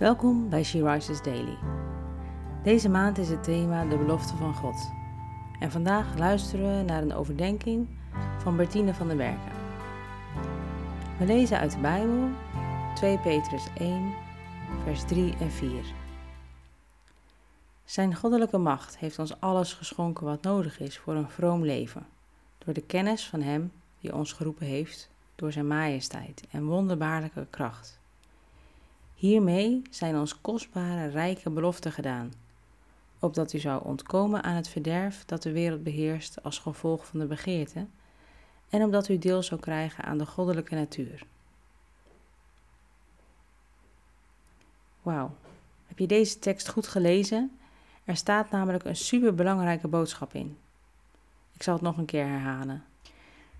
Welkom bij She Rises Daily. Deze maand is het thema de belofte van God. En vandaag luisteren we naar een overdenking van Bertine van den Berken. We lezen uit de Bijbel 2 Petrus 1, vers 3 en 4. Zijn goddelijke macht heeft ons alles geschonken wat nodig is voor een vroom leven, door de kennis van Hem die ons geroepen heeft, door Zijn majesteit en wonderbaarlijke kracht. Hiermee zijn ons kostbare, rijke beloften gedaan, opdat u zou ontkomen aan het verderf dat de wereld beheerst als gevolg van de begeerte, en omdat u deel zou krijgen aan de goddelijke natuur. Wauw, heb je deze tekst goed gelezen? Er staat namelijk een superbelangrijke boodschap in. Ik zal het nog een keer herhalen.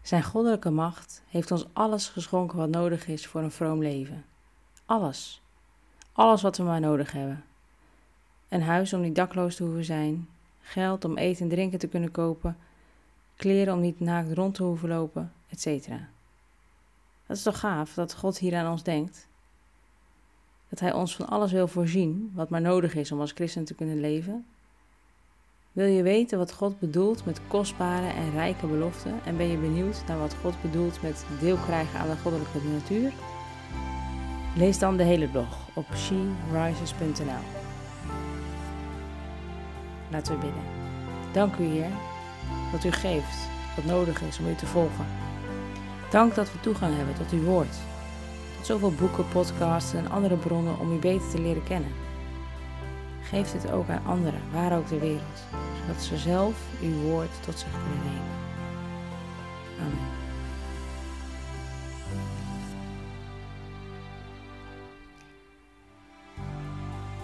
Zijn goddelijke macht heeft ons alles geschonken wat nodig is voor een vroom leven. Alles. Alles wat we maar nodig hebben. Een huis om niet dakloos te hoeven zijn, geld om eten en drinken te kunnen kopen, kleren om niet naakt rond te hoeven lopen, etc. Dat is toch gaaf dat God hier aan ons denkt? Dat Hij ons van alles wil voorzien wat maar nodig is om als christen te kunnen leven? Wil je weten wat God bedoelt met kostbare en rijke beloften en ben je benieuwd naar wat God bedoelt met deel krijgen aan de goddelijke natuur? Lees dan de hele blog op sherises.nl. Laten we bidden. Dank u Heer dat u geeft wat nodig is om u te volgen. Dank dat we toegang hebben tot uw woord. Tot zoveel boeken, podcasts en andere bronnen om u beter te leren kennen. Geef dit ook aan anderen, waar ook ter wereld, zodat ze zelf uw woord tot zich kunnen nemen. Amen.